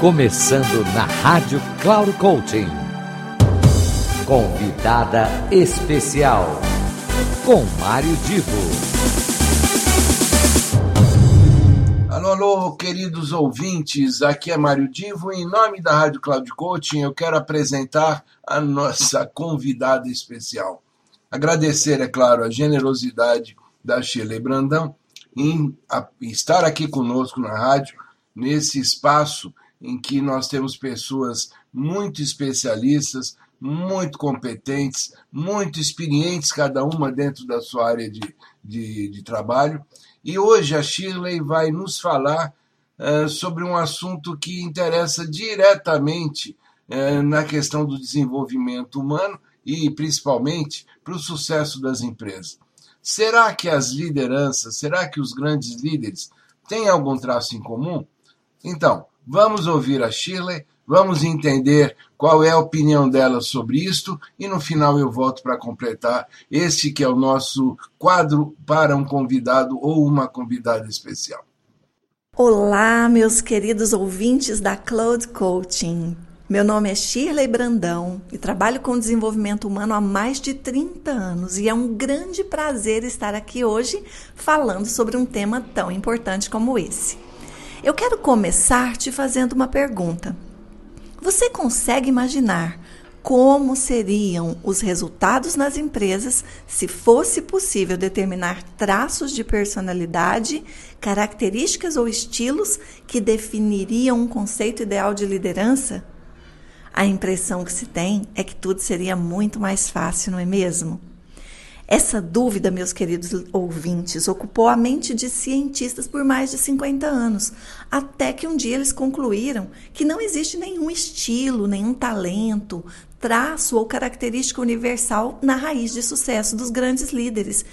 Começando na Rádio Cloud Coaching. Convidada especial com Mário Divo. Alô, alô, queridos ouvintes, aqui é Mário Divo. Em nome da Rádio Cloud Coaching, eu quero apresentar a nossa convidada especial. Agradecer, é claro, a generosidade da Shirley Brandão em estar aqui conosco na rádio, nesse espaço em que nós temos pessoas muito especialistas, muito competentes, muito experientes, cada uma dentro da sua área de, de, de trabalho. E hoje a Shirley vai nos falar uh, sobre um assunto que interessa diretamente uh, na questão do desenvolvimento humano e principalmente para o sucesso das empresas. Será que as lideranças, será que os grandes líderes têm algum traço em comum? Então, Vamos ouvir a Shirley, vamos entender qual é a opinião dela sobre isto e no final eu volto para completar este que é o nosso quadro para um convidado ou uma convidada especial. Olá, meus queridos ouvintes da Cloud Coaching. Meu nome é Shirley Brandão e trabalho com desenvolvimento humano há mais de 30 anos e é um grande prazer estar aqui hoje falando sobre um tema tão importante como esse. Eu quero começar te fazendo uma pergunta. Você consegue imaginar como seriam os resultados nas empresas se fosse possível determinar traços de personalidade, características ou estilos que definiriam um conceito ideal de liderança? A impressão que se tem é que tudo seria muito mais fácil, não é mesmo? Essa dúvida, meus queridos ouvintes, ocupou a mente de cientistas por mais de 50 anos, até que um dia eles concluíram que não existe nenhum estilo, nenhum talento, traço ou característica universal na raiz de sucesso dos grandes líderes.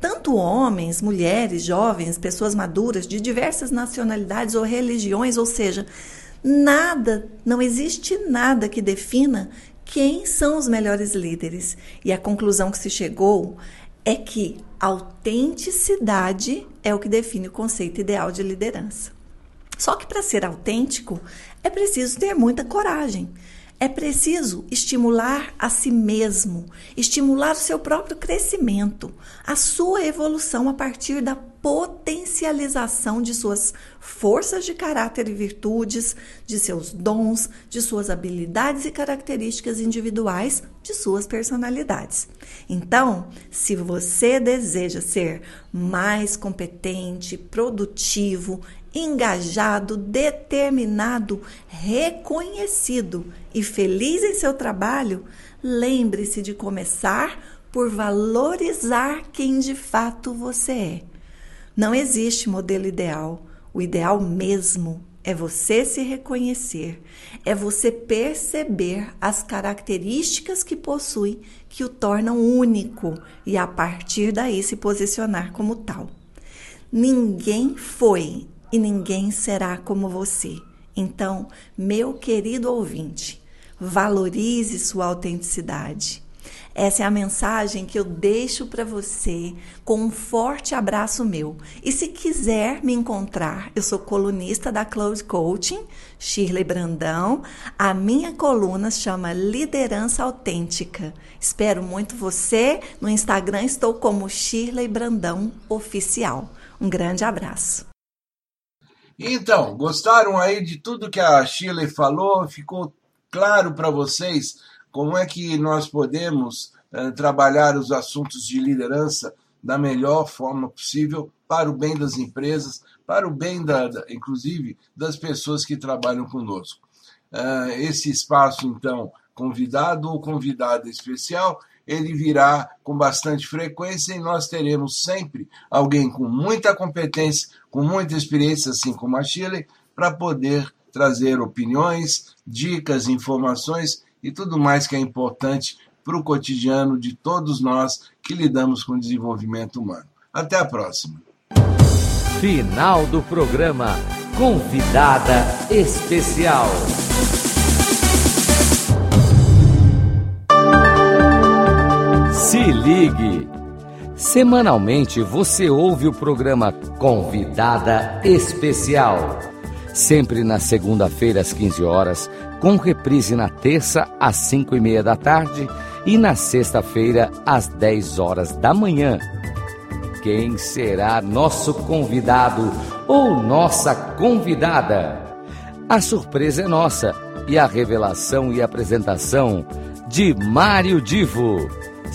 Tanto homens, mulheres, jovens, pessoas maduras de diversas nacionalidades ou religiões, ou seja, nada, não existe nada que defina quem são os melhores líderes. E a conclusão que se chegou é que autenticidade é o que define o conceito ideal de liderança. Só que para ser autêntico é preciso ter muita coragem. É preciso estimular a si mesmo, estimular o seu próprio crescimento, a sua evolução a partir da potencialização de suas forças de caráter e virtudes, de seus dons, de suas habilidades e características individuais, de suas personalidades. Então, se você deseja ser mais competente, produtivo, engajado, determinado, reconhecido e feliz em seu trabalho, lembre-se de começar por valorizar quem de fato você é. Não existe modelo ideal. O ideal mesmo é você se reconhecer, é você perceber as características que possui que o tornam único e a partir daí se posicionar como tal. Ninguém foi e ninguém será como você. Então, meu querido ouvinte, valorize sua autenticidade. Essa é a mensagem que eu deixo para você com um forte abraço meu. E se quiser me encontrar, eu sou colunista da Cloud Coaching, Shirley Brandão. A minha coluna chama Liderança Autêntica. Espero muito você. No Instagram estou como Shirley Brandão Oficial. Um grande abraço. Então, gostaram aí de tudo que a Shirley falou? Ficou claro para vocês como é que nós podemos uh, trabalhar os assuntos de liderança da melhor forma possível para o bem das empresas, para o bem, da, da inclusive, das pessoas que trabalham conosco. Uh, esse espaço, então, convidado ou convidada especial, ele virá com bastante frequência e nós teremos sempre alguém com muita competência, com muita experiência, assim como a Chile, para poder trazer opiniões, dicas, informações e tudo mais que é importante para o cotidiano de todos nós que lidamos com o desenvolvimento humano. Até a próxima. Final do programa Convidada Especial. Ligue! Semanalmente você ouve o programa Convidada Especial sempre na segunda-feira às 15 horas, com reprise na terça às 5 e meia da tarde e na sexta-feira às 10 horas da manhã. Quem será nosso convidado ou nossa convidada? A surpresa é nossa e a revelação e apresentação de Mário Divo,